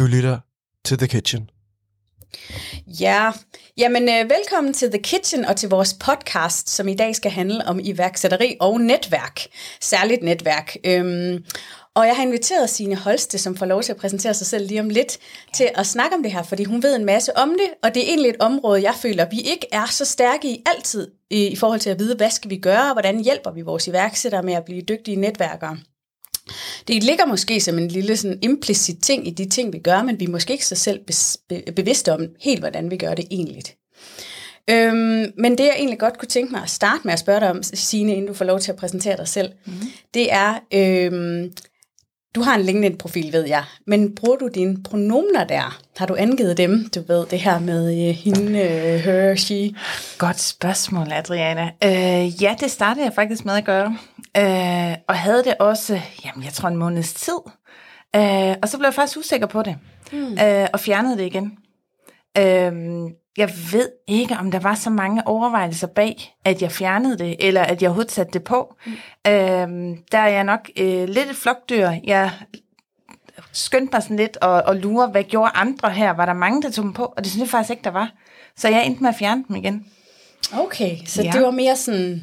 Du lytter til The Kitchen. Ja, jamen øh, velkommen til The Kitchen og til vores podcast, som i dag skal handle om iværksætteri og netværk. Særligt netværk. Øhm, og jeg har inviteret Sine Holste, som får lov til at præsentere sig selv lige om lidt, til at snakke om det her, fordi hun ved en masse om det, og det er egentlig et område, jeg føler, vi ikke er så stærke i altid, i, i forhold til at vide, hvad skal vi gøre, og hvordan hjælper vi vores iværksættere med at blive dygtige netværkere. Det ligger måske som en lille sådan implicit ting i de ting, vi gør, men vi er måske ikke så selv bevidste om helt, hvordan vi gør det egentlig. Øhm, men det jeg egentlig godt kunne tænke mig at starte med at spørge dig om, Signe, inden du får lov til at præsentere dig selv, mm. det er, øhm, du har en LinkedIn-profil, ved jeg, men bruger du dine pronomner der? Har du angivet dem, du ved, det her med uh, hende, uh, her, she? Godt spørgsmål, Adriana. Uh, ja, det startede jeg faktisk med at gøre, uh, og havde det også, jamen jeg tror en måneds tid. Uh, og så blev jeg faktisk usikker på det, mm. uh, og fjernede det igen. Uh, jeg ved ikke, om der var så mange overvejelser bag, at jeg fjernede det, eller at jeg overhovedet satte det på. Mm. Øhm, der er jeg nok øh, lidt et flokdyr. Jeg skyndte mig sådan lidt og, og lure, hvad gjorde andre her? Var der mange, der tog dem på? Og det synes jeg faktisk ikke, der var. Så jeg endte med at fjerne dem igen. Okay, så ja. det var mere sådan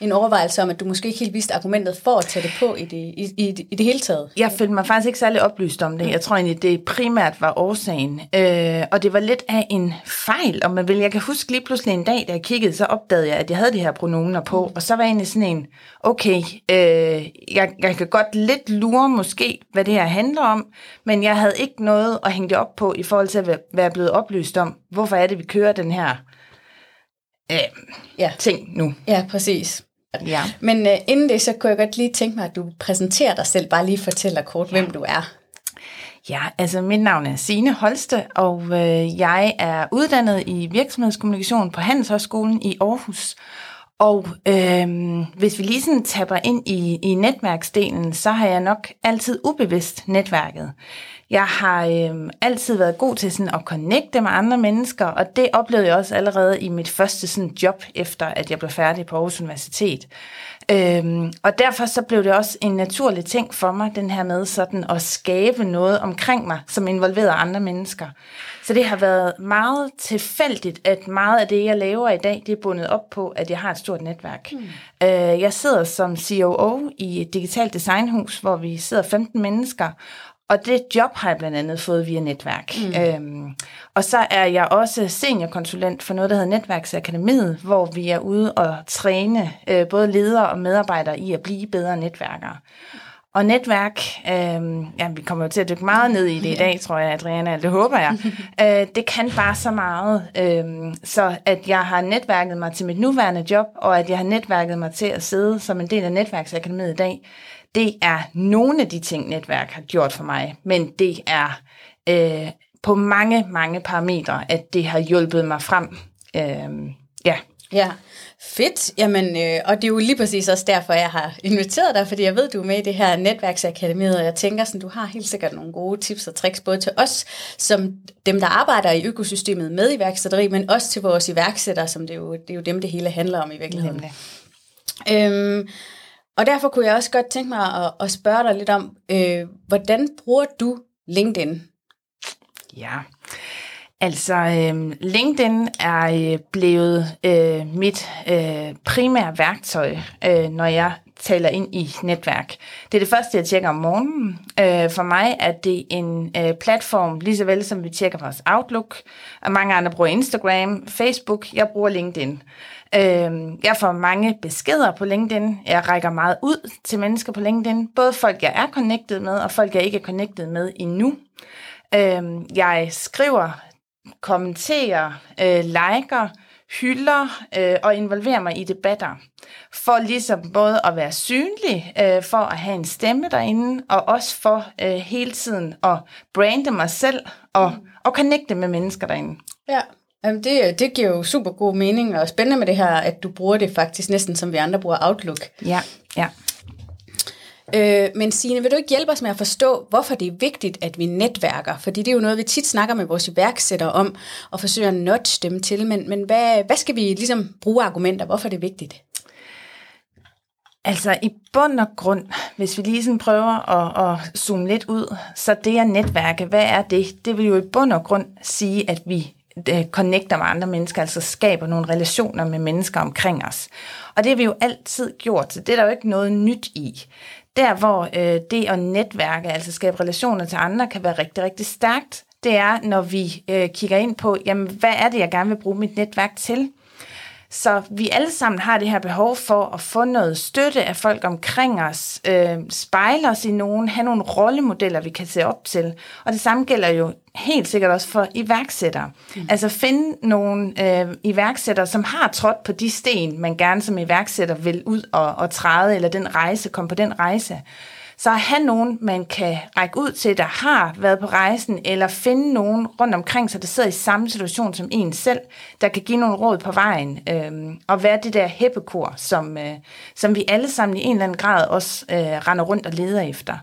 en overvejelse om, at du måske ikke helt vidste argumentet for at tage det på i det, i, i, i det hele taget? Jeg følte mig faktisk ikke særlig oplyst om det. Jeg tror egentlig, det primært var årsagen. Øh, og det var lidt af en fejl, om man vil. Jeg kan huske lige pludselig en dag, da jeg kiggede, så opdagede jeg, at jeg havde de her pronomener på. Og så var jeg egentlig sådan en, okay, øh, jeg, jeg kan godt lidt lure måske, hvad det her handler om, men jeg havde ikke noget at hænge det op på i forhold til at være blevet oplyst om, hvorfor er det, vi kører den her øh, ja. ting nu. Ja, præcis. Ja. Men uh, inden det, så kunne jeg godt lige tænke mig, at du præsenterer dig selv. Bare lige fortæller kort, ja. hvem du er. Ja, altså mit navn er Sine Holste, og øh, jeg er uddannet i virksomhedskommunikation på Handelshøjskolen i Aarhus. Og øh, hvis vi lige sådan tapper ind i, i netværksdelen, så har jeg nok altid ubevidst netværket. Jeg har øh, altid været god til sådan at connecte med andre mennesker, og det oplevede jeg også allerede i mit første sådan job, efter at jeg blev færdig på Aarhus Universitet. Øhm, og derfor så blev det også en naturlig ting for mig, den her med sådan at skabe noget omkring mig, som involverer andre mennesker. Så det har været meget tilfældigt, at meget af det, jeg laver i dag, det er bundet op på, at jeg har et stort netværk. Mm. Øh, jeg sidder som COO i et digitalt designhus, hvor vi sidder 15 mennesker, og det job har jeg blandt andet fået via netværk. Mm. Øhm, og så er jeg også seniorkonsulent for noget, der hedder Netværksakademiet, hvor vi er ude og træne øh, både ledere og medarbejdere i at blive bedre netværkere. Og netværk, øh, ja, vi kommer jo til at dykke meget ned i det i dag, tror jeg, Adriana, det håber jeg. øh, det kan bare så meget. Øh, så at jeg har netværket mig til mit nuværende job, og at jeg har netværket mig til at sidde som en del af Netværksakademiet i dag, det er nogle af de ting, netværk har gjort for mig, men det er øh, på mange, mange parametre, at det har hjulpet mig frem. Øh, ja. Ja, fedt. Jamen, øh, og det er jo lige præcis også derfor, jeg har inviteret dig, fordi jeg ved, du er med i det her netværksakademi, og jeg tænker sådan, du har helt sikkert nogle gode tips og tricks, både til os, som dem, der arbejder i økosystemet med iværksætteri, men også til vores iværksættere, som det er jo, det er jo dem, det hele handler om i virkeligheden. Øhm, og derfor kunne jeg også godt tænke mig at, at spørge dig lidt om, øh, hvordan bruger du LinkedIn? Ja, altså øh, LinkedIn er øh, blevet øh, mit øh, primære værktøj, øh, når jeg taler ind i netværk. Det er det første, jeg tjekker om morgenen. Øh, for mig er det en øh, platform, lige så vel som vi tjekker vores Outlook, og mange andre bruger Instagram, Facebook, jeg bruger LinkedIn. Øh, jeg får mange beskeder på LinkedIn. Jeg rækker meget ud til mennesker på LinkedIn. Både folk, jeg er connected med, og folk, jeg ikke er connected med endnu. Øh, jeg skriver, kommenterer, øh, liker, hylder øh, og involverer mig i debatter. For ligesom både at være synlig, øh, for at have en stemme derinde, og også for øh, hele tiden at brande mig selv og, og connecte med mennesker derinde. Ja, Jamen det, det giver jo super god mening, og spændende med det her, at du bruger det faktisk næsten som vi andre bruger Outlook. Ja, ja. Øh, men Signe, vil du ikke hjælpe os med at forstå, hvorfor det er vigtigt, at vi netværker? Fordi det er jo noget, vi tit snakker med vores iværksættere om, og forsøger at nudge dem til. Men, men hvad, hvad skal vi ligesom bruge argumenter? Hvorfor er det vigtigt? Altså i bund og grund, hvis vi lige sådan prøver at, at zoome lidt ud, så det at netværke, hvad er det? Det vil jo i bund og grund sige, at vi connecter med andre mennesker, altså skaber nogle relationer med mennesker omkring os. Og det har vi jo altid gjort, så det er der jo ikke noget nyt i. Der hvor øh, det at netværke, altså skabe relationer til andre, kan være rigtig, rigtig stærkt, det er, når vi øh, kigger ind på, jamen, hvad er det, jeg gerne vil bruge mit netværk til? Så vi alle sammen har det her behov for at få noget støtte af folk omkring os, øh, spejle os i nogen, have nogle rollemodeller, vi kan se op til. Og det samme gælder jo helt sikkert også for iværksættere. Mm. Altså finde nogle øh, iværksættere, som har trådt på de sten, man gerne som iværksætter vil ud og, og træde, eller den rejse, komme på den rejse. Så at have nogen, man kan række ud til, der har været på rejsen, eller finde nogen rundt omkring sig, der sidder i samme situation som en selv, der kan give nogle råd på vejen, øh, og være det der heppekor, som, øh, som vi alle sammen i en eller anden grad også øh, render rundt og leder efter.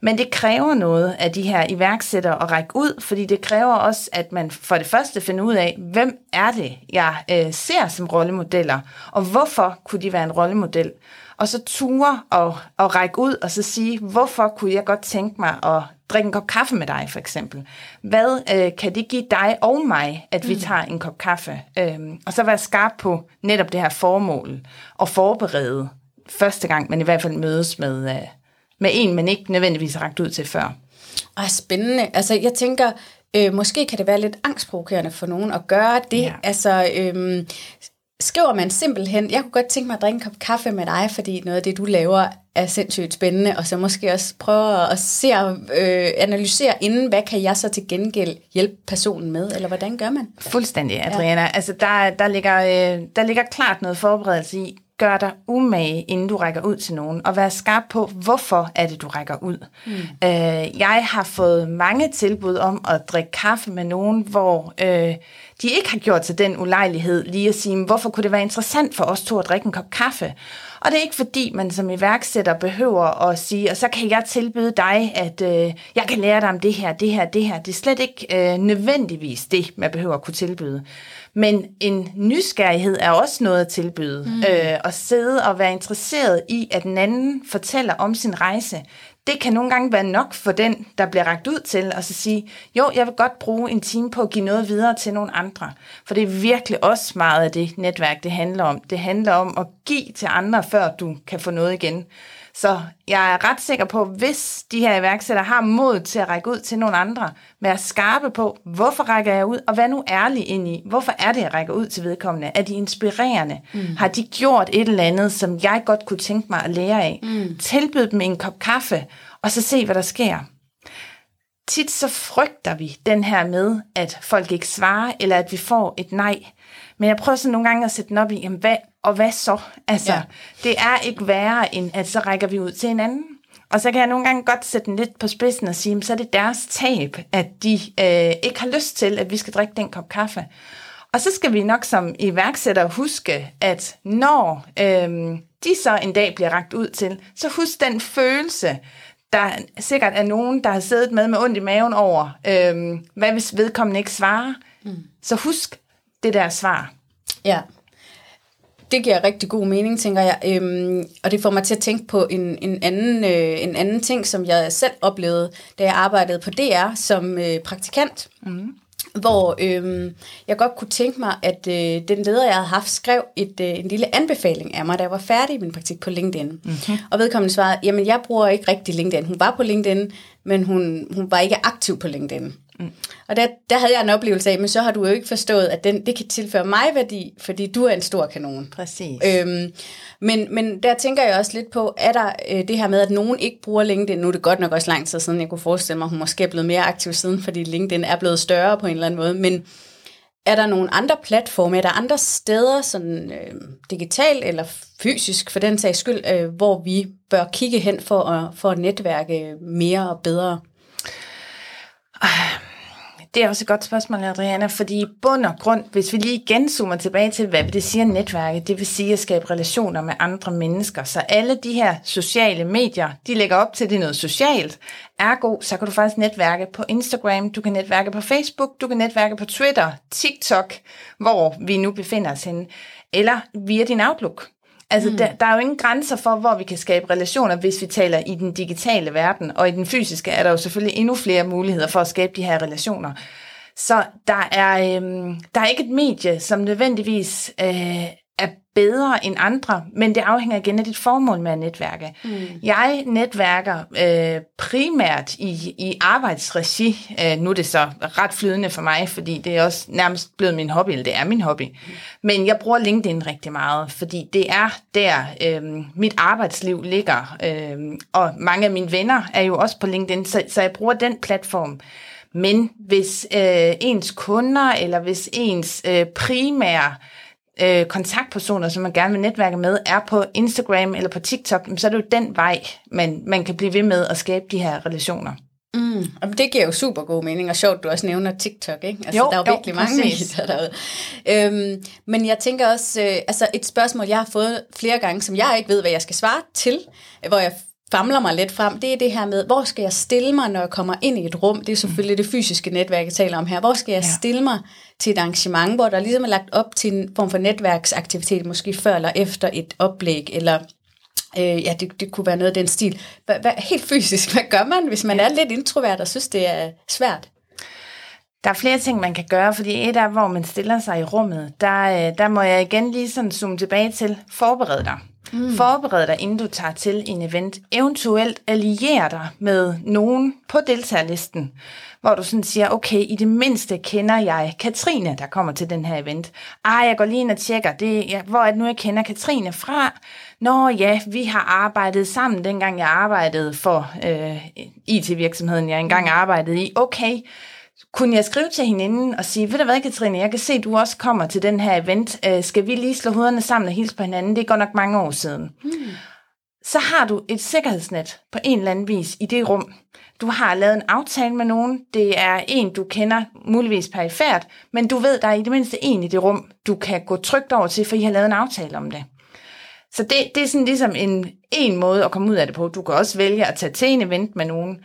Men det kræver noget af de her iværksættere at række ud, fordi det kræver også, at man for det første finder ud af, hvem er det, jeg øh, ser som rollemodeller, og hvorfor kunne de være en rollemodel og så ture og, og række ud og så sige, hvorfor kunne jeg godt tænke mig at drikke en kop kaffe med dig, for eksempel. Hvad øh, kan det give dig og mig, at vi mm. tager en kop kaffe? Øhm, og så være skarp på netop det her formål, og forberede første gang, man i hvert fald mødes med, øh, med en, man ikke nødvendigvis har ragt ud til før. Ej, spændende. Altså, jeg tænker, øh, måske kan det være lidt angstprovokerende for nogen at gøre det. Ja. Altså, øh, skriver man simpelthen, jeg kunne godt tænke mig at drikke en kop kaffe med dig, fordi noget af det, du laver, er sindssygt spændende, og så måske også prøve at se, øh, analysere inden, hvad kan jeg så til gengæld hjælpe personen med, eller hvordan gør man? Fuldstændig, Adriana. Ja. Altså, der, der, ligger, øh, der ligger klart noget forberedelse i, gør dig umage, inden du rækker ud til nogen, og vær skarp på, hvorfor er det, du rækker ud. Mm. Øh, jeg har fået mange tilbud om at drikke kaffe med nogen, hvor øh, de ikke har gjort sig den ulejlighed lige at sige, hvorfor kunne det være interessant for os to at drikke en kop kaffe? Og det er ikke fordi, man som iværksætter behøver at sige, og så kan jeg tilbyde dig, at øh, jeg kan lære dig om det her, det her, det her. Det er slet ikke øh, nødvendigvis det, man behøver at kunne tilbyde. Men en nysgerrighed er også noget at tilbyde. Mm. Øh, at sidde og være interesseret i, at den anden fortæller om sin rejse. Det kan nogle gange være nok for den, der bliver ragt ud til, og så sige, jo, jeg vil godt bruge en time på at give noget videre til nogle andre. For det er virkelig også meget af det netværk, det handler om. Det handler om at give til andre, før du kan få noget igen. Så jeg er ret sikker på, hvis de her iværksættere har mod til at række ud til nogle andre, være skarpe på, hvorfor rækker jeg ud, og vær nu ærlig ind i, hvorfor er det, jeg rækker ud til vedkommende? Er de inspirerende? Mm. Har de gjort et eller andet, som jeg godt kunne tænke mig at lære af? Mm. Tilbyd dem en kop kaffe, og så se, hvad der sker. Tit så frygter vi den her med, at folk ikke svarer, eller at vi får et nej. Men jeg prøver så nogle gange at sætte den op i, jamen hvad, og hvad så? Altså, ja. det er ikke værre, end at så rækker vi ud til en anden. Og så kan jeg nogle gange godt sætte den lidt på spidsen og sige, så er det deres tab, at de øh, ikke har lyst til, at vi skal drikke den kop kaffe. Og så skal vi nok som iværksætter huske, at når øh, de så en dag bliver ragt ud til, så husk den følelse, der sikkert er nogen, der har siddet med med ondt i maven over, øh, hvad hvis vedkommende ikke svarer. Mm. Så husk det der svar. Ja det giver rigtig god mening, tænker jeg. Øhm, og det får mig til at tænke på en, en, anden, øh, en anden ting, som jeg selv oplevede, da jeg arbejdede på DR som øh, praktikant. Mm. Hvor øh, jeg godt kunne tænke mig, at øh, den leder, jeg havde haft, skrev et, øh, en lille anbefaling af mig, da jeg var færdig i min praktik på LinkedIn. Mm-hmm. Og vedkommende svarede, jamen jeg bruger ikke rigtig LinkedIn. Hun var på LinkedIn, men hun, hun var ikke aktiv på LinkedIn. Mm. Og der, der havde jeg en oplevelse af, men så har du jo ikke forstået, at den, det kan tilføre mig værdi, fordi du er en stor kanon. Præcis. Øhm, men, men der tænker jeg også lidt på, er der øh, det her med, at nogen ikke bruger LinkedIn, nu er det godt nok også lang tid siden, jeg kunne forestille mig, at hun måske er blevet mere aktiv siden, fordi LinkedIn er blevet større på en eller anden måde, men er der nogle andre platforme, er der andre steder, sådan øh, digitalt eller fysisk for den sags skyld, øh, hvor vi bør kigge hen for at, for at netværke mere og bedre? Ah, det er også et godt spørgsmål, Adriana, fordi i bund og grund, hvis vi lige igen zoomer tilbage til, hvad det siger netværket, det vil sige at skabe relationer med andre mennesker. Så alle de her sociale medier, de lægger op til, det er noget socialt. Ergo, så kan du faktisk netværke på Instagram, du kan netværke på Facebook, du kan netværke på Twitter, TikTok, hvor vi nu befinder os henne, eller via din Outlook. Altså, mm. der, der er jo ingen grænser for, hvor vi kan skabe relationer, hvis vi taler i den digitale verden. Og i den fysiske er der jo selvfølgelig endnu flere muligheder for at skabe de her relationer. Så der er, øhm, der er ikke et medie, som nødvendigvis øh, bedre end andre, men det afhænger igen af dit formål med at netværke. Mm. Jeg netværker øh, primært i, i arbejdsregi. Øh, nu er det så ret flydende for mig, fordi det er også nærmest blevet min hobby, eller det er min hobby. Mm. Men jeg bruger LinkedIn rigtig meget, fordi det er der, øh, mit arbejdsliv ligger. Øh, og mange af mine venner er jo også på LinkedIn, så, så jeg bruger den platform. Men hvis øh, ens kunder, eller hvis ens øh, primære øh, kontaktpersoner, som man gerne vil netværke med, er på Instagram eller på TikTok, så er det jo den vej, man, man kan blive ved med at skabe de her relationer. Mm, og det giver jo super god mening, og sjovt, du også nævner TikTok, ikke? Altså, jo, der er jo virkelig jo, mange medier derude. Øhm, men jeg tænker også, øh, altså et spørgsmål, jeg har fået flere gange, som jeg ikke ved, hvad jeg skal svare til, hvor jeg famler mig lidt frem, det er det her med, hvor skal jeg stille mig, når jeg kommer ind i et rum? Det er selvfølgelig det fysiske netværk, jeg taler om her. Hvor skal jeg ja. stille mig til et arrangement, hvor der ligesom er lagt op til en form for netværksaktivitet, måske før eller efter et oplæg, eller øh, ja, det, det kunne være noget af den stil. Hva, hva, helt fysisk, hvad gør man, hvis man ja. er lidt introvert og synes, det er svært? Der er flere ting, man kan gøre, fordi et af, hvor man stiller sig i rummet, der, øh, der må jeg igen lige sådan zoome tilbage til, forbered dig. Mm. Forbered dig, inden du tager til en event. Eventuelt allier dig med nogen på deltagerlisten, hvor du sådan siger, okay, i det mindste kender jeg Katrine, der kommer til den her event. Ej, jeg går lige ind og tjekker, det, ja, hvor er det nu, jeg kender Katrine fra? Nå ja, vi har arbejdet sammen, dengang jeg arbejdede for øh, IT-virksomheden, jeg engang arbejdede i. Okay, kunne jeg skrive til hende inden og sige, ved du hvad, Katrine, jeg kan se, at du også kommer til den her event. Øh, skal vi lige slå hovederne sammen og hilse på hinanden? Det er godt nok mange år siden. Hmm. Så har du et sikkerhedsnet på en eller anden vis i det rum. Du har lavet en aftale med nogen. Det er en, du kender muligvis perifært, men du ved, der er i det mindste en i det rum, du kan gå trygt over til, for I har lavet en aftale om det. Så det, det er sådan ligesom en, en måde at komme ud af det på. Du kan også vælge at tage til en event med nogen,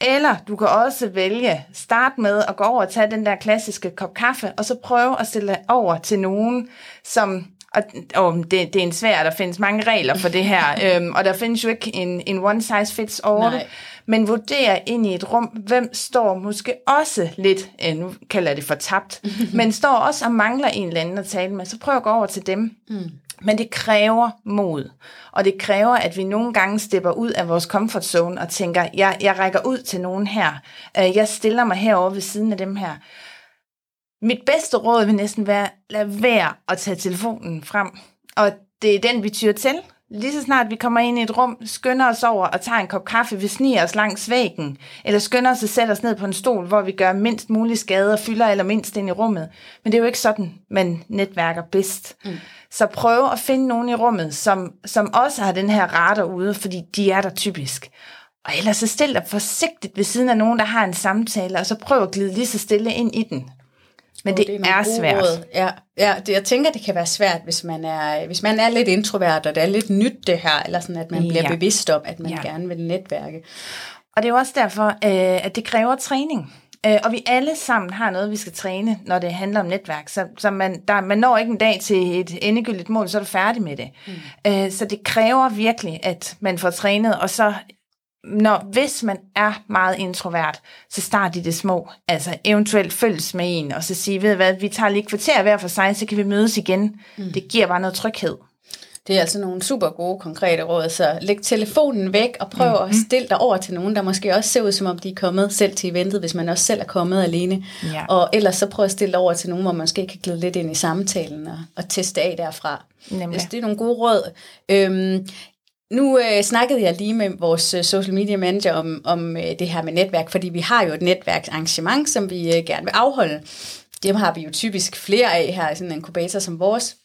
eller du kan også vælge, start med at gå over og tage den der klassiske kop kaffe, og så prøve at stille over til nogen, som og, og det, det er en svær, der findes mange regler for det her, øhm, og der findes jo ikke en, en one size fits all, Nej. men vurder ind i et rum, hvem står måske også lidt, øh, nu kalder jeg det for tabt, men står også og mangler en eller anden at tale med, så prøv at gå over til dem. Mm. Men det kræver mod, og det kræver, at vi nogle gange stepper ud af vores comfort zone og tænker, jeg, jeg rækker ud til nogen her, øh, jeg stiller mig herover ved siden af dem her. Mit bedste råd vil næsten være, lad være at tage telefonen frem, og det er den, vi tyrer til. Lige så snart vi kommer ind i et rum, skynder os over og tager en kop kaffe, vi sniger os langs væggen, eller skynder os at sætte os ned på en stol, hvor vi gør mindst mulig skade og fylder eller mindst ind i rummet. Men det er jo ikke sådan, man netværker bedst. Mm. Så prøv at finde nogen i rummet, som, som også har den her radar ude, fordi de er der typisk. Og ellers så stil dig forsigtigt ved siden af nogen, der har en samtale, og så prøv at glide lige så stille ind i den. Men oh, det, det er, er svært. Råd. Ja, ja det, jeg tænker, det kan være svært, hvis man, er, hvis man er lidt introvert, og det er lidt nyt det her, eller sådan, at man ja. bliver bevidst om, at man ja. gerne vil netværke. Og det er jo også derfor, øh, at det kræver træning. Øh, og vi alle sammen har noget, vi skal træne, når det handler om netværk. Så, så man, der, man når ikke en dag til et endegyldigt mål, så er du færdig med det. Mm. Øh, så det kræver virkelig, at man får trænet, og så når, hvis man er meget introvert, så start i det små. Altså eventuelt følges med en, og så sige, ved hvad, vi tager lige kvarter hver for sig, så kan vi mødes igen. Mm. Det giver bare noget tryghed. Det er altså nogle super gode, konkrete råd. Så læg telefonen væk og prøv mm-hmm. at stille dig over til nogen, der måske også ser ud, som om de er kommet selv til eventet, hvis man også selv er kommet alene. Ja. Og ellers så prøv at stille dig over til nogen, hvor man måske kan glide lidt ind i samtalen og, og teste af derfra. Nemlig. Altså, det er nogle gode råd. Øhm, nu øh, snakkede jeg lige med vores øh, social media manager om, om øh, det her med netværk, fordi vi har jo et netværksarrangement, som vi øh, gerne vil afholde. Dem har vi jo typisk flere af her i sådan en inkubator som vores.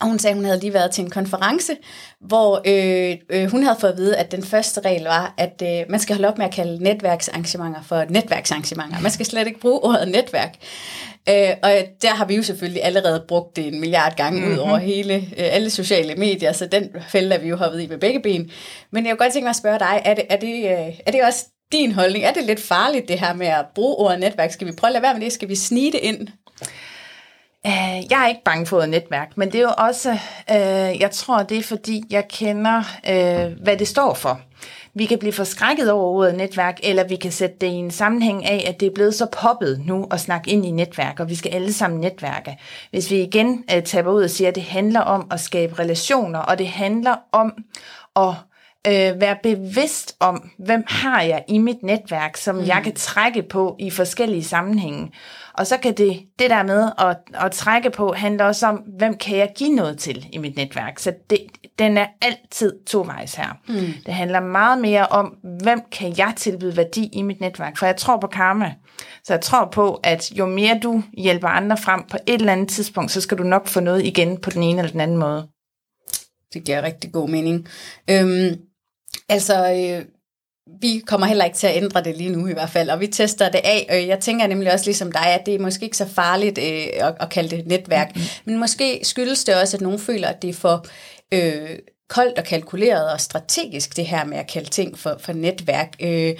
Og hun sagde, at hun havde lige været til en konference, hvor øh, øh, hun havde fået at vide, at den første regel var, at øh, man skal holde op med at kalde netværksarrangementer for netværksarrangementer. Man skal slet ikke bruge ordet netværk. Øh, og der har vi jo selvfølgelig allerede brugt det en milliard gange mm-hmm. ud over hele, øh, alle sociale medier, så den fælde er vi jo hoppet i med begge ben. Men jeg kunne godt tænke mig at spørge dig, er det, er det, øh, er det også din holdning? Er det lidt farligt det her med at bruge ordet netværk? Skal vi prøve at lade være med det? Skal vi snige det ind? Øh, jeg er ikke bange for et netværk, men det er jo også, øh, jeg tror, det er fordi, jeg kender, øh, hvad det står for. Vi kan blive forskrækket over ordet netværk, eller vi kan sætte det i en sammenhæng af, at det er blevet så poppet nu at snakke ind i netværk, og vi skal alle sammen netværke. Hvis vi igen øh, taber ud og siger, at det handler om at skabe relationer, og det handler om at øh, være bevidst om, hvem har jeg i mit netværk, som mm. jeg kan trække på i forskellige sammenhænge. Og så kan det, det der med at, at trække på, handle også om, hvem kan jeg give noget til i mit netværk. Så det, den er altid tovejs her. Mm. Det handler meget mere om, hvem kan jeg tilbyde værdi i mit netværk. For jeg tror på karma. Så jeg tror på, at jo mere du hjælper andre frem på et eller andet tidspunkt, så skal du nok få noget igen på den ene eller den anden måde. Det giver rigtig god mening. Øhm, altså, øh, vi kommer heller ikke til at ændre det lige nu i hvert fald, og vi tester det af. Og jeg tænker nemlig også ligesom dig, at det er måske ikke så farligt øh, at, at kalde det netværk, mm-hmm. men måske skyldes det også, at nogen føler, at det er for øh, koldt og kalkuleret og strategisk, det her med at kalde ting for, for netværk. Øh,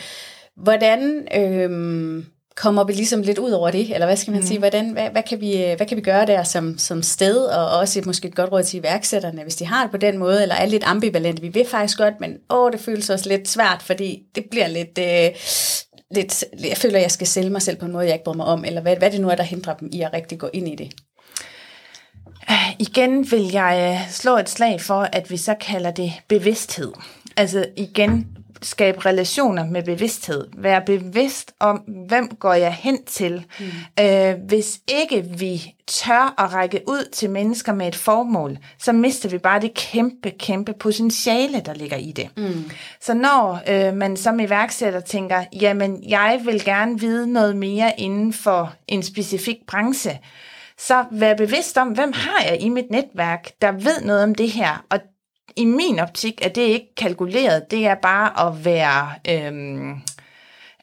hvordan... Øh, kommer vi ligesom lidt ud over det, eller hvad skal man mm. sige, hvordan, hvad, hvad, kan vi, hvad kan vi gøre der som, som sted, og også et, måske et godt råd til iværksætterne, hvis de har det på den måde, eller er lidt ambivalente, vi vil faktisk godt, men åh, det føles også lidt svært, fordi det bliver lidt, øh, lidt, jeg føler, at jeg skal sælge mig selv på en måde, jeg ikke bryder mig om, eller hvad, hvad det nu er, der hindrer dem i at rigtig gå ind i det? Igen vil jeg øh, slå et slag for, at vi så kalder det bevidsthed. Altså igen, skabe relationer med bevidsthed. Være bevidst om, hvem går jeg hen til. Mm. Øh, hvis ikke vi tør at række ud til mennesker med et formål, så mister vi bare det kæmpe, kæmpe potentiale, der ligger i det. Mm. Så når øh, man som iværksætter tænker, jamen jeg vil gerne vide noget mere inden for en specifik branche, så vær bevidst om, hvem har jeg i mit netværk, der ved noget om det her, og i min optik er det ikke kalkuleret, det er bare at være øhm,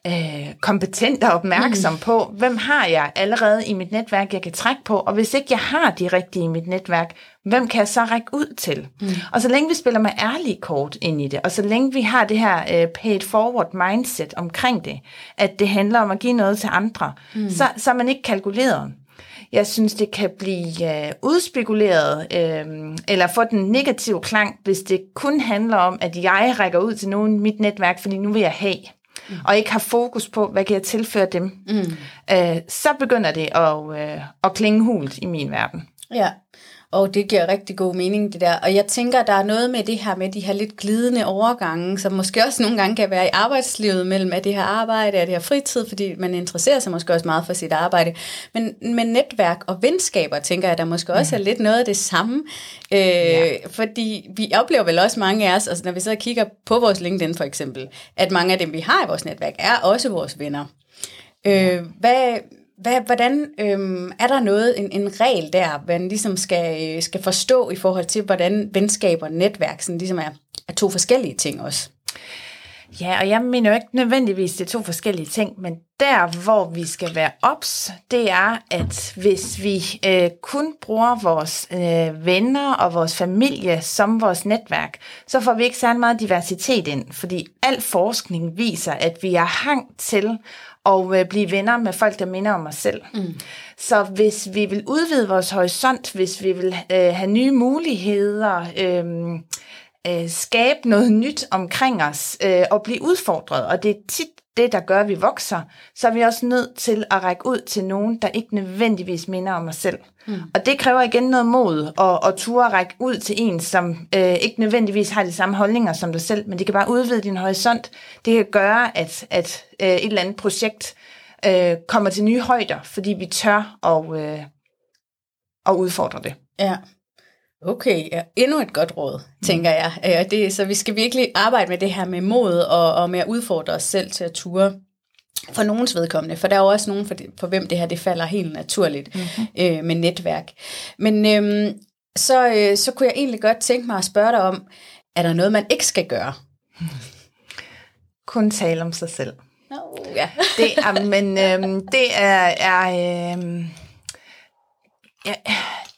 øh, kompetent og opmærksom mm. på, hvem har jeg allerede i mit netværk, jeg kan trække på, og hvis ikke jeg har de rigtige i mit netværk, hvem kan jeg så række ud til? Mm. Og så længe vi spiller med ærlige kort ind i det, og så længe vi har det her øh, paid forward mindset omkring det, at det handler om at give noget til andre, mm. så, så er man ikke kalkuleret. Jeg synes, det kan blive øh, udspekuleret øh, eller få den negative klang, hvis det kun handler om, at jeg rækker ud til nogen i mit netværk, fordi nu vil jeg have. Mm. og ikke har fokus på, hvad kan jeg tilføre dem, mm. øh, så begynder det at, øh, at klinge hult i min verden. Ja, og det giver rigtig god mening, det der. Og jeg tænker, der er noget med det her med de her lidt glidende overgange, som måske også nogle gange kan være i arbejdslivet mellem at det her arbejde og det her fritid, fordi man interesserer sig måske også meget for sit arbejde. Men med netværk og venskaber, tænker jeg, der måske også mm. er lidt noget af det samme. Øh, ja. Fordi vi oplever vel også mange af os, altså når vi så kigger på vores LinkedIn for eksempel, at mange af dem, vi har i vores netværk, er også vores venner. Øh, hvad hvad, hvordan øhm, er der noget, en, en regel der, man ligesom skal, øh, skal forstå i forhold til, hvordan venskab og netværk sådan ligesom er, er to forskellige ting også? Ja, og jeg mener jo ikke nødvendigvis, det er to forskellige ting, men der, hvor vi skal være ops, det er, at hvis vi øh, kun bruger vores øh, venner og vores familie som vores netværk, så får vi ikke særlig meget diversitet ind, fordi al forskning viser, at vi er hang til og øh, blive venner med folk, der minder om os selv. Mm. Så hvis vi vil udvide vores horisont, hvis vi vil øh, have nye muligheder, øh, øh, skabe noget nyt omkring os øh, og blive udfordret, og det er tit det, der gør, at vi vokser, så er vi også nødt til at række ud til nogen, der ikke nødvendigvis minder om os selv. Mm. Og det kræver igen noget mod at, at ture at række ud til en, som øh, ikke nødvendigvis har de samme holdninger som dig selv, men det kan bare udvide din horisont. Det kan gøre, at, at øh, et eller andet projekt øh, kommer til nye højder, fordi vi tør at, øh, at udfordre det. Ja. Okay, ja. endnu et godt råd, tænker jeg. Ja, det, så vi skal virkelig arbejde med det her med mod og, og med at udfordre os selv til at ture for nogens vedkommende, for der er jo også nogen, for, det, for hvem det her det falder helt naturligt mm-hmm. øh, med netværk. Men øhm, så, øh, så kunne jeg egentlig godt tænke mig at spørge dig om, er der noget, man ikke skal gøre? Kun tale om sig selv. Oh, ja. det er, men øhm, det er, er øhm, ja,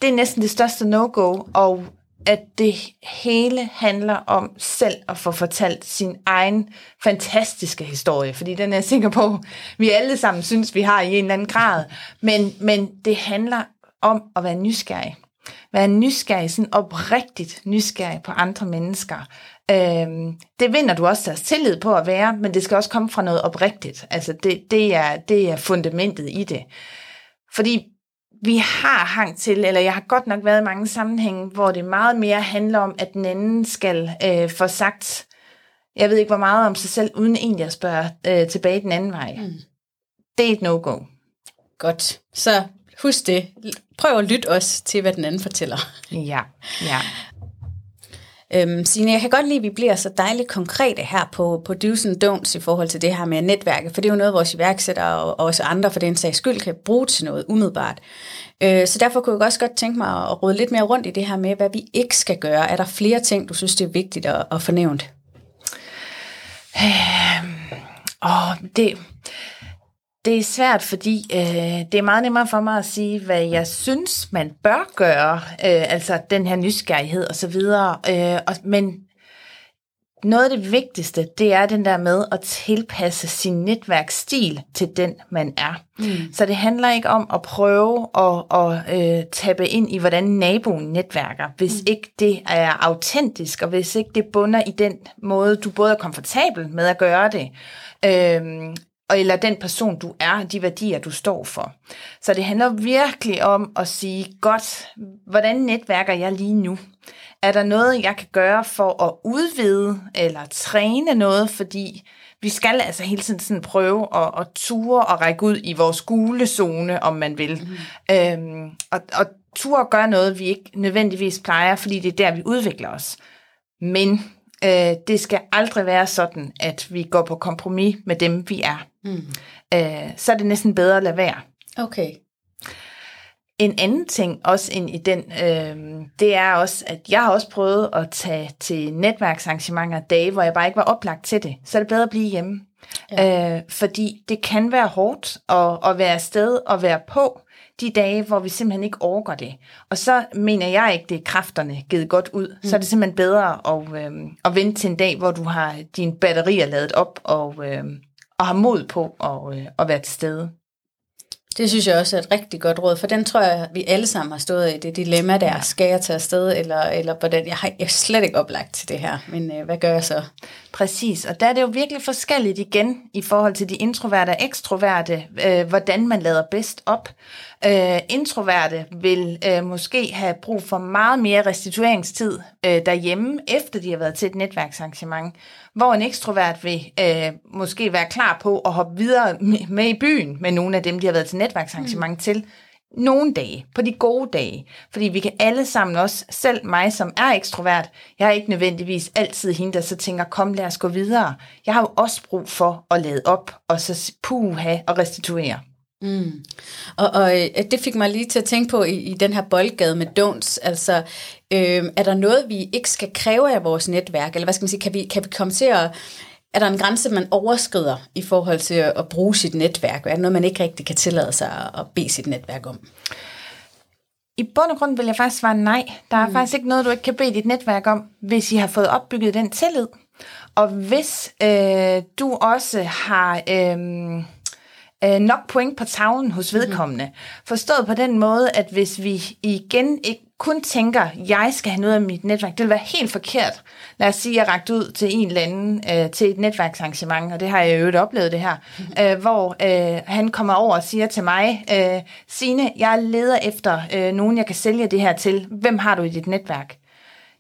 det er næsten det største no-go, og at det hele handler om selv at få fortalt sin egen fantastiske historie, fordi den er jeg sikker på, vi alle sammen synes, vi har i en eller anden grad, men, men det handler om at være nysgerrig. Være nysgerrig, sådan oprigtigt nysgerrig på andre mennesker. Øhm, det vinder du også deres tillid på at være, men det skal også komme fra noget oprigtigt. Altså det, det, er, det er fundamentet i det. Fordi vi har hang til, eller jeg har godt nok været i mange sammenhænge, hvor det meget mere handler om, at den anden skal øh, få sagt, jeg ved ikke hvor meget om sig selv, uden egentlig at spørge øh, tilbage den anden vej. Mm. Det er et no-go. Godt. Så husk det. Prøv at lytte også til, hvad den anden fortæller. Ja, ja. Øhm, Signe, jeg kan godt lide, at vi bliver så dejligt konkrete her på, på do's and don'ts i forhold til det her med netværket, for det er jo noget, vores iværksættere og, og også andre for den sags skyld kan bruge til noget umiddelbart. Øh, så derfor kunne jeg også godt tænke mig at råde lidt mere rundt i det her med, hvad vi ikke skal gøre. Er der flere ting, du synes, det er vigtigt at, at nævnt? Øh, åh, det, det er svært, fordi øh, det er meget nemmere for mig at sige, hvad jeg synes, man bør gøre, øh, altså den her nysgerrighed og så videre. Øh, og, men noget af det vigtigste, det er den der med at tilpasse sin netværksstil til den, man er. Mm. Så det handler ikke om at prøve at, at øh, tabe ind i, hvordan naboen netværker, hvis mm. ikke det er autentisk, og hvis ikke det bunder i den måde, du både er komfortabel med at gøre det, øh, eller den person, du er, de værdier, du står for. Så det handler virkelig om at sige, godt, hvordan netværker jeg lige nu? Er der noget, jeg kan gøre for at udvide eller træne noget? Fordi vi skal altså hele tiden sådan prøve at, at ture og række ud i vores gule zone, om man vil. Mm. Øhm, og, og ture og gøre noget, vi ikke nødvendigvis plejer, fordi det er der, vi udvikler os. Men øh, det skal aldrig være sådan, at vi går på kompromis med dem, vi er. Mm. Øh, så er det næsten bedre at lade være. Okay. En anden ting også ind i den, øh, det er også, at jeg har også prøvet at tage til netværksarrangementer dage, hvor jeg bare ikke var oplagt til det. Så er det bedre at blive hjemme. Ja. Øh, fordi det kan være hårdt at, at være afsted og være på de dage, hvor vi simpelthen ikke overgår det. Og så mener jeg ikke, det er kræfterne givet godt ud. Mm. Så er det simpelthen bedre at, øh, at vente til en dag, hvor du har dine batterier lavet op og, øh, og har mod på at, øh, at være til stede. Det synes jeg også er et rigtig godt råd, for den tror jeg, vi alle sammen har stået i, det dilemma der, skal jeg tage afsted, eller, eller hvordan, jeg har jeg slet ikke oplagt til det her, men øh, hvad gør jeg så? Præcis, og der er det jo virkelig forskelligt igen, i forhold til de introverte og ekstroverte, øh, hvordan man lader bedst op. Øh, introverte vil øh, måske have brug for meget mere restitueringstid øh, derhjemme, efter de har været til et netværksarrangement, hvor en ekstrovert vil øh, måske være klar på at hoppe videre med i byen med nogle af dem, de har været til netværksarrangement mm. til, nogle dage, på de gode dage. Fordi vi kan alle sammen også, selv mig som er ekstrovert, jeg er ikke nødvendigvis altid hende, der så tænker, kom lad os gå videre. Jeg har jo også brug for at lade op, og så puha og restituere. Mm. Og, og øh, det fik mig lige til at tænke på i, i den her boldgade med don'ts. Altså, øh, er der noget, vi ikke skal kræve af vores netværk? Eller hvad skal man sige, kan vi, kan vi komme til at... Er der en grænse, man overskrider i forhold til at, at bruge sit netværk? Er det noget, man ikke rigtig kan tillade sig at, at bede sit netværk om? I bund og grund vil jeg faktisk svare nej. Der er mm. faktisk ikke noget, du ikke kan bede dit netværk om, hvis I har fået opbygget den tillid. Og hvis øh, du også har... Øh, øh, nok point på tavlen hos mhm. vedkommende. Mm. Forstået på den måde, at hvis vi igen ikke kun tænker, jeg skal have noget af mit netværk, det vil være helt forkert. Lad os sige, at jeg ragt ud til en eller anden øh, til et netværksarrangement, og det har jeg jo øvrigt oplevet det her, mm. øh, hvor øh, han kommer over og siger til mig, øh, Signe, jeg leder efter øh, nogen, jeg kan sælge det her til. Hvem har du i dit netværk?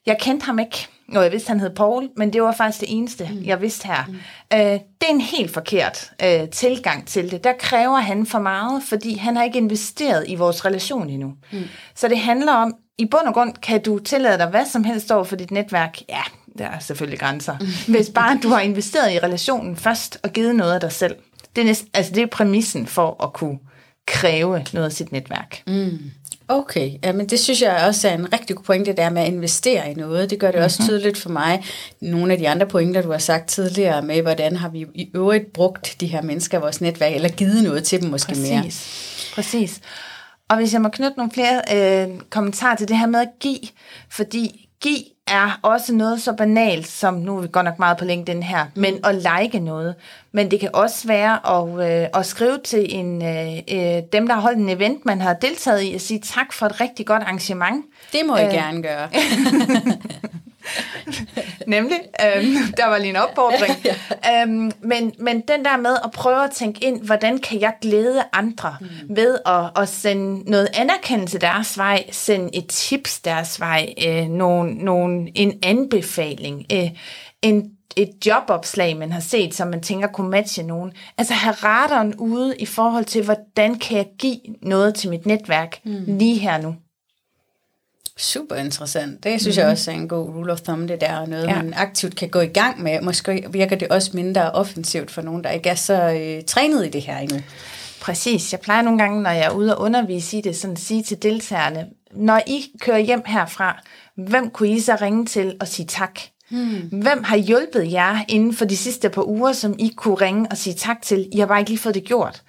Jeg kendte ham ikke. Og jeg vidste, han hed Paul, men det var faktisk det eneste, mm. jeg vidste her. Mm. Øh, det er en helt forkert øh, tilgang til det. Der kræver han for meget, fordi han har ikke investeret i vores relation endnu. Mm. Så det handler om, i bund og grund kan du tillade dig hvad som helst over for dit netværk. Ja, der er selvfølgelig grænser. Mm. Hvis bare du har investeret i relationen først og givet noget af dig selv. Det er, næsten, altså det er præmissen for at kunne kræve noget af sit netværk. Mm. Okay, ja, men det synes jeg også er en rigtig god pointe, der med at investere i noget. Det gør det mm-hmm. også mhm. tydeligt for mig. Nogle af de andre pointer, du har sagt tidligere med, hvordan har vi i øvrigt brugt de her mennesker i vores netværk, eller givet noget til dem måske Præcis. mere. Præcis. Og hvis jeg må knytte nogle flere øh, kommentarer til det her med at give, fordi give er også noget så banalt, som nu er vi godt nok meget på LinkedIn her, men at like noget. Men det kan også være at, øh, at skrive til en, øh, øh, dem, der har holdt en event, man har deltaget i, og sige tak for et rigtig godt arrangement. Det må I øh. gerne gøre. Nemlig. Øhm, der var lige en opfordring. øhm, men, men den der med at prøve at tænke ind, hvordan kan jeg glæde andre mm. ved at, at sende noget anerkendelse deres vej, sende et tips deres vej, øh, nogen, nogen, en anbefaling, øh, en et jobopslag, man har set, som man tænker kunne matche nogen. Altså have radaren ude i forhold til, hvordan kan jeg give noget til mit netværk mm. lige her nu. Super interessant. Det synes mm. jeg også er en god rule of thumb, det der noget, ja. man aktivt kan gå i gang med. Måske virker det også mindre offensivt for nogen, der ikke er så øh, trænet i det her endnu. Præcis. Jeg plejer nogle gange, når jeg er ude og undervise i det, sådan at sige til deltagerne, når I kører hjem herfra, hvem kunne I så ringe til og sige tak? Hmm. Hvem har hjulpet jer inden for de sidste par uger, som I kunne ringe og sige tak til? I har bare ikke lige fået det gjort.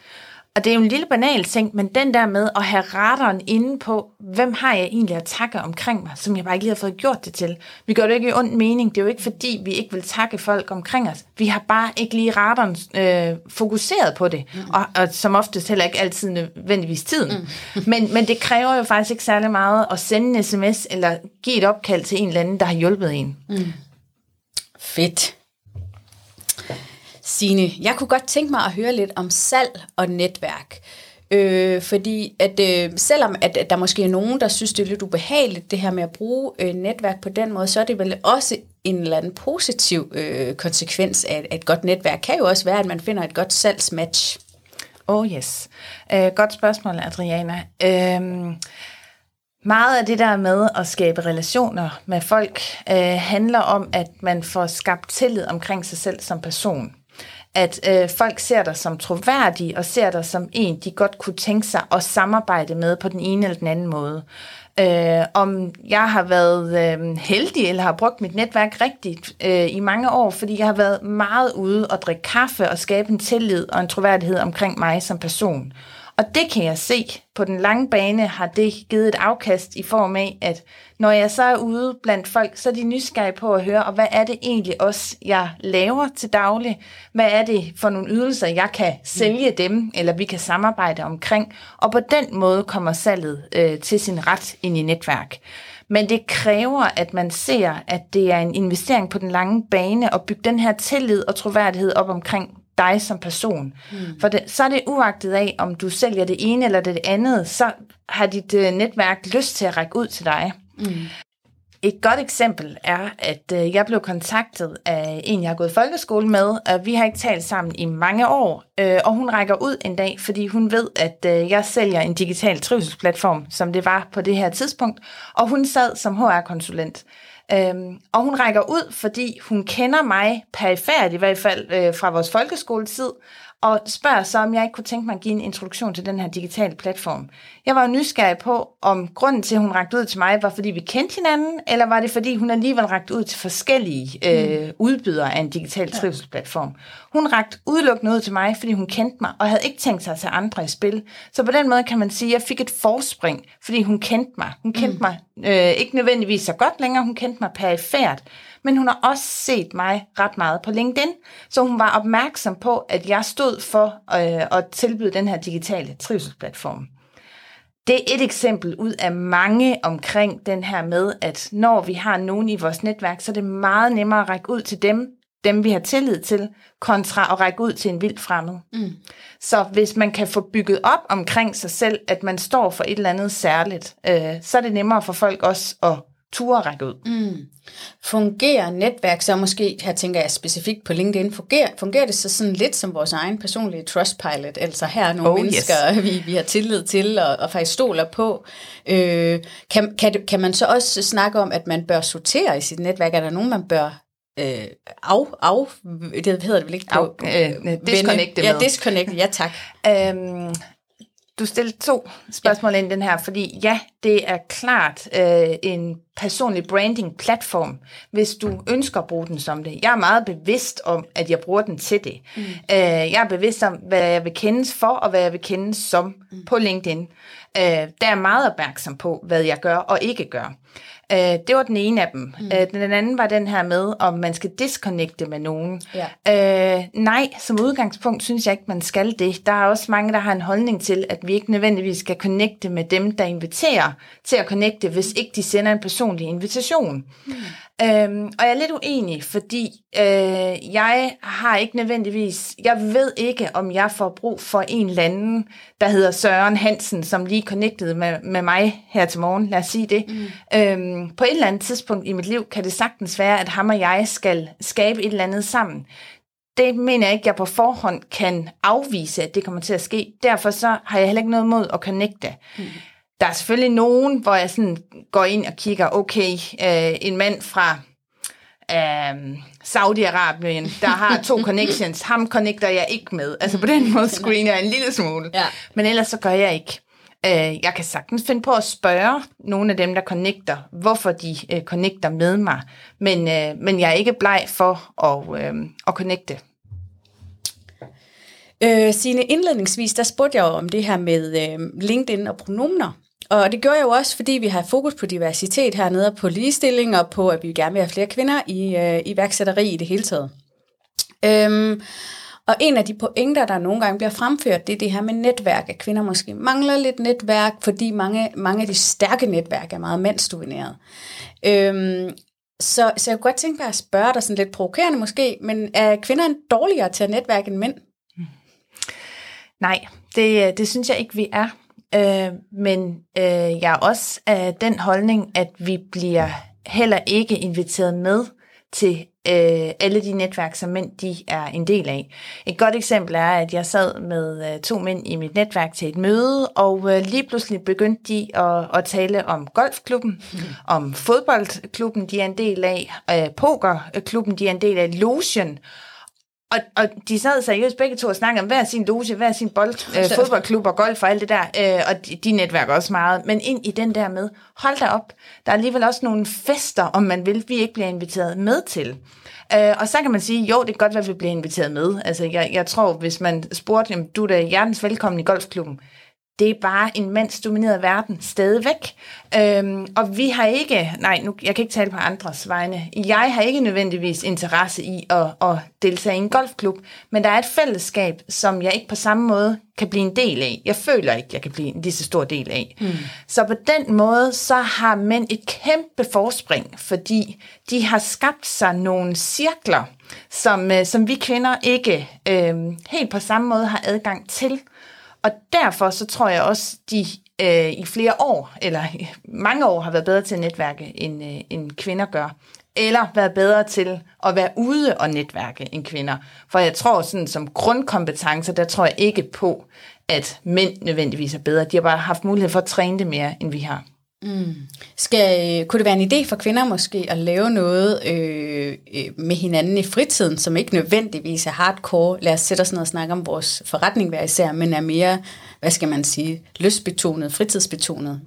Og det er jo en lille banal ting, men den der med at have radaren inde på, hvem har jeg egentlig at takke omkring mig, som jeg bare ikke lige har fået gjort det til. Vi gør det ikke i ond mening. Det er jo ikke fordi, vi ikke vil takke folk omkring os. Vi har bare ikke lige radaren øh, fokuseret på det. Mm. Og, og som oftest heller ikke altid nødvendigvis tiden. Mm. men, men det kræver jo faktisk ikke særlig meget at sende en sms eller give et opkald til en eller anden, der har hjulpet en. Mm. Fedt. Sine, jeg kunne godt tænke mig at høre lidt om salg og netværk. Øh, fordi at øh, selvom at, at der måske er nogen, der synes, det er lidt ubehageligt, det her med at bruge øh, netværk på den måde, så er det vel også en eller anden positiv øh, konsekvens af et godt netværk. Kan jo også være, at man finder et godt salgsmatch. Oh yes. Øh, godt spørgsmål, Adriana. Øh, meget af det der med at skabe relationer med folk øh, handler om, at man får skabt tillid omkring sig selv som person at øh, folk ser dig som troværdig og ser dig som en, de godt kunne tænke sig at samarbejde med på den ene eller den anden måde. Øh, om jeg har været øh, heldig eller har brugt mit netværk rigtigt øh, i mange år, fordi jeg har været meget ude og drikke kaffe og skabe en tillid og en troværdighed omkring mig som person. Og det kan jeg se. På den lange bane har det givet et afkast i form af, at når jeg så er ude blandt folk, så er de nysgerrige på at høre, og hvad er det egentlig også, jeg laver til daglig? Hvad er det for nogle ydelser, jeg kan sælge dem, eller vi kan samarbejde omkring? Og på den måde kommer salget øh, til sin ret ind i netværk. Men det kræver, at man ser, at det er en investering på den lange bane, og bygge den her tillid og troværdighed op omkring dig som person. Mm. For det, så er det uagtet af, om du sælger det ene eller det andet, så har dit uh, netværk lyst til at række ud til dig. Mm. Et godt eksempel er, at uh, jeg blev kontaktet af en, jeg har gået folkeskole med, og vi har ikke talt sammen i mange år, uh, og hun rækker ud en dag, fordi hun ved, at uh, jeg sælger en digital trivselsplatform, som det var på det her tidspunkt, og hun sad som HR-konsulent. Øhm, og hun rækker ud, fordi hun kender mig perifært, i hvert fald øh, fra vores folkeskoletid, og spørger så, om jeg ikke kunne tænke mig at give en introduktion til den her digitale platform. Jeg var jo nysgerrig på, om grunden til, at hun rakte ud til mig, var fordi vi kendte hinanden, eller var det fordi, hun alligevel rakte ud til forskellige øh, mm. udbydere af en digital trivselsplatform. Hun rakte udelukkende ud til mig, fordi hun kendte mig, og havde ikke tænkt sig at tage andre i spil. Så på den måde kan man sige, at jeg fik et forspring, fordi hun kendte mig. Hun kendte mm. mig øh, ikke nødvendigvis så godt længere, hun kendte mig perifært men hun har også set mig ret meget på LinkedIn, så hun var opmærksom på, at jeg stod for øh, at tilbyde den her digitale trivselsplatform. Det er et eksempel ud af mange omkring den her med, at når vi har nogen i vores netværk, så er det meget nemmere at række ud til dem, dem vi har tillid til, kontra at række ud til en vild fremmed. Mm. Så hvis man kan få bygget op omkring sig selv, at man står for et eller andet særligt, øh, så er det nemmere for folk også at ture række ud. Mm. Fungerer netværk så måske, her tænker jeg specifikt på LinkedIn, fungerer, fungerer det så sådan lidt som vores egen personlige trustpilot, altså her er nogle oh, mennesker, yes. vi, vi har tillid til og, og faktisk stoler på. Øh, kan, kan, kan man så også snakke om, at man bør sortere i sit netværk? Er der nogen, man bør øh, af, af, det hedder det vel ikke på? Af, øh, disconnecte med. Ja, disconnect, ja tak. øhm, du stillede to spørgsmål ja. ind den her, fordi ja, det er klart øh, en personlig branding platform, hvis du ønsker at bruge den som det. Jeg er meget bevidst om, at jeg bruger den til det. Mm. Øh, jeg er bevidst om, hvad jeg vil kendes for, og hvad jeg vil kendes som mm. på LinkedIn. Øh, der er meget opmærksom på, hvad jeg gør og ikke gør. Øh, det var den ene af dem. Mm. Øh, den anden var den her med, om man skal disconnecte med nogen. Ja. Øh, nej, som udgangspunkt synes jeg ikke, man skal det. Der er også mange, der har en holdning til, at vi ikke nødvendigvis skal connecte med dem, der inviterer til at connecte, hvis ikke de sender en personlig invitation. Mm. Øhm, og jeg er lidt uenig, fordi øh, jeg har ikke nødvendigvis, jeg ved ikke, om jeg får brug for en eller anden, der hedder Søren Hansen, som lige connectede med, med mig her til morgen, lad os sige det. Mm. Øhm, på et eller andet tidspunkt i mit liv kan det sagtens være, at ham og jeg skal skabe et eller andet sammen. Det mener jeg ikke, jeg på forhånd kan afvise, at det kommer til at ske. Derfor så har jeg heller ikke noget mod at connecte. Mm. Der er selvfølgelig nogen, hvor jeg sådan går ind og kigger, okay, øh, en mand fra øh, Saudi-Arabien, der har to connections, ham connecter jeg ikke med. Altså på den måde screener jeg en lille smule. Ja. Men ellers så gør jeg ikke. Øh, jeg kan sagtens finde på at spørge nogle af dem, der connecter, hvorfor de øh, connecter med mig. Men, øh, men jeg er ikke bleg for at, øh, at connecte. Øh, Sine indledningsvis, der spurgte jeg jo om det her med øh, LinkedIn og pronomener. Og det gør jeg jo også, fordi vi har fokus på diversitet hernede, på ligestilling og på, at vi gerne vil have flere kvinder i øh, iværksætteri i det hele taget. Øhm, og en af de pointer, der nogle gange bliver fremført, det er det her med netværk, at kvinder måske mangler lidt netværk, fordi mange, mange af de stærke netværk er meget mandsdomineret. Øhm, så, så jeg kunne godt tænke mig at spørge dig sådan lidt provokerende måske, men er kvinder dårligere til at netværke end mænd? Hmm. Nej, det, øh, det synes jeg ikke, vi er. Øh, men øh, jeg er også af den holdning, at vi bliver heller ikke inviteret med til øh, alle de netværk, som mænd de er en del af. Et godt eksempel er, at jeg sad med øh, to mænd i mit netværk til et møde, og øh, lige pludselig begyndte de at, at tale om golfklubben, mm. om fodboldklubben, de er en del af, øh, pokerklubben, de er en del af, Lotion, og, og de sad seriøst begge to og snakkede om hver sin loge, hver sin bold, øh, fodboldklub og golf og alt det der, øh, og de, de netværker også meget. Men ind i den der med, hold da op, der er alligevel også nogle fester, om man vil, vi ikke bliver inviteret med til. Øh, og så kan man sige, jo, det kan godt være, at vi bliver inviteret med. Altså, jeg, jeg tror, hvis man spurgte, jamen, du er da hjertens velkommen i golfklubben, det er bare en mandsdomineret verden stadigvæk. Øhm, og vi har ikke, nej, nu, jeg kan ikke tale på andres vegne, jeg har ikke nødvendigvis interesse i at, at deltage i en golfklub, men der er et fællesskab, som jeg ikke på samme måde kan blive en del af. Jeg føler ikke, jeg kan blive en lige så stor del af. Mm. Så på den måde, så har mænd et kæmpe forspring, fordi de har skabt sig nogle cirkler, som, øh, som vi kvinder ikke øh, helt på samme måde har adgang til. Og derfor så tror jeg også, de øh, i flere år, eller mange år, har været bedre til at netværke, end, øh, end kvinder gør. Eller været bedre til at være ude og netværke end kvinder. For jeg tror sådan som grundkompetencer, der tror jeg ikke på, at mænd nødvendigvis er bedre. De har bare haft mulighed for at træne det mere, end vi har. Mm. Skal, øh, kunne det være en idé for kvinder måske at lave noget øh, øh, med hinanden i fritiden, som ikke nødvendigvis er hardcore? Lad os sætte os ned og snakke om vores forretning hver især, men er mere, hvad skal man sige, lystbetonet, fritidsbetonet?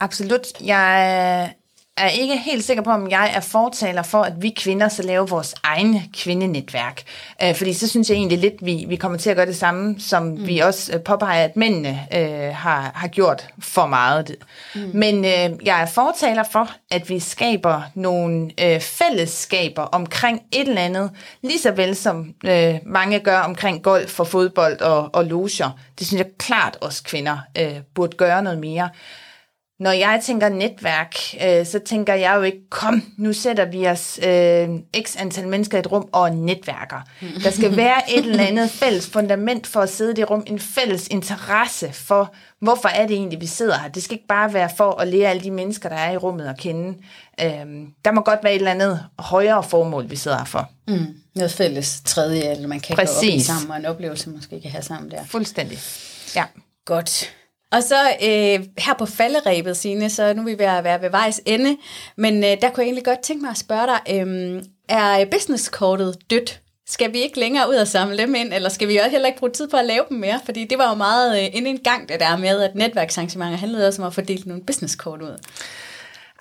Absolut. Jeg er ikke helt sikker på, om jeg er fortaler for, at vi kvinder så laver vores egne kvindenetværk. Øh, fordi så synes jeg egentlig lidt, vi, vi kommer til at gøre det samme, som mm. vi også øh, påpeger, at mændene øh, har, har gjort for meget. Mm. Men øh, jeg er fortaler for, at vi skaber nogle øh, fællesskaber omkring et eller andet, lige så vel som øh, mange gør omkring golf og fodbold og, og loger. Det synes jeg klart også kvinder øh, burde gøre noget mere. Når jeg tænker netværk, øh, så tænker jeg jo ikke, kom, nu sætter vi os øh, x antal mennesker i et rum og netværker. Der skal være et eller andet fælles fundament for at sidde i det rum, en fælles interesse for, hvorfor er det egentlig, vi sidder her. Det skal ikke bare være for at lære alle de mennesker, der er i rummet at kende. Øh, der må godt være et eller andet højere formål, vi sidder her for. Mm. Noget fælles tredje, eller man kan Præcis. gå op i sammen, og en oplevelse måske kan have sammen der. Fuldstændig, ja. Godt. Og så øh, her på falderæbet, Signe, så nu er vi ved at være ved vejs ende, men øh, der kunne jeg egentlig godt tænke mig at spørge dig, øh, er businesskortet dødt? Skal vi ikke længere ud og samle dem ind, eller skal vi også heller ikke bruge tid på at lave dem mere? Fordi det var jo meget øh, inden en gang, det der med, at netværksarrangementer handlede også om at fordele nogle businesskort ud.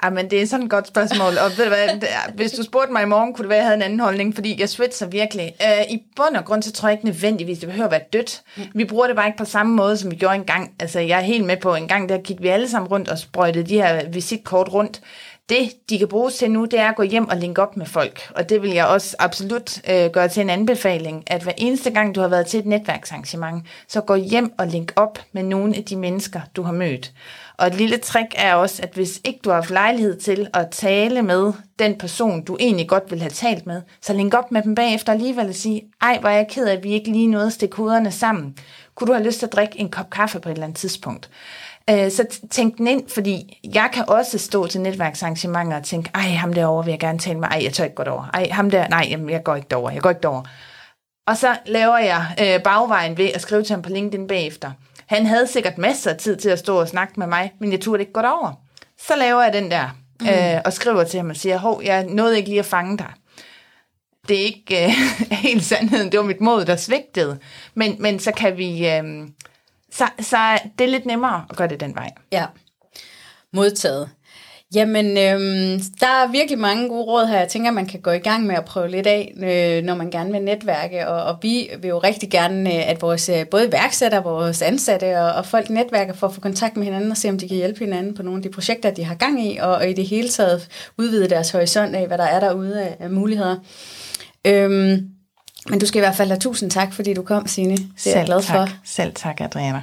Ah, men det er sådan et godt spørgsmål, og ved du hvad, hvis du spurgte mig i morgen, kunne det være, at jeg havde en anden holdning, fordi jeg switcher virkelig. Uh, I bund og grund, så tror jeg ikke nødvendigvis, det behøver at være dødt. Vi bruger det bare ikke på samme måde, som vi gjorde engang. Altså, jeg er helt med på, en gang der gik vi alle sammen rundt og sprøjtede de her visitkort rundt. Det, de kan bruges til nu, det er at gå hjem og linke op med folk. Og det vil jeg også absolut øh, gøre til en anbefaling, at hver eneste gang, du har været til et netværksarrangement, så gå hjem og link op med nogle af de mennesker, du har mødt. Og et lille trick er også, at hvis ikke du har haft lejlighed til at tale med den person, du egentlig godt vil have talt med, så link op med dem bagefter alligevel og sige, ej, hvor er jeg ked af, at vi ikke lige nåede at stikke hovederne sammen. Kunne du have lyst til at drikke en kop kaffe på et eller andet tidspunkt? Øh, Så tænk den ind, fordi jeg kan også stå til netværksarrangementer og tænke, ej, ham derovre vil jeg gerne tale med, ej, jeg tør ikke gå derover. Ej, ham der, nej, jamen, jeg går ikke derover, jeg går ikke derover. Og så laver jeg øh, bagvejen ved at skrive til ham på LinkedIn bagefter. Han havde sikkert masser af tid til at stå og snakke med mig, men jeg turde ikke gå derover. Så laver jeg den der, øh, og skriver til ham og siger, hov, jeg nåede ikke lige at fange dig. Det er ikke øh, helt sandheden, det var mit mod, der svigtede. Men, men så kan vi... Øh, så, så det er lidt nemmere at gøre det den vej. Ja, modtaget. Jamen, øhm, der er virkelig mange gode råd her. Jeg tænker, man kan gå i gang med at prøve lidt af, øh, når man gerne vil netværke. Og, og vi vil jo rigtig gerne, øh, at vores øh, både iværksættere, vores ansatte og, og folk netværker for at få kontakt med hinanden og se, om de kan hjælpe hinanden på nogle af de projekter, de har gang i, og, og i det hele taget udvide deres horisont af, hvad der er derude af, af muligheder. Øhm, men du skal i hvert fald have tusind tak, fordi du kom, Signe. Det er jeg glad for. Selv tak, Adriana.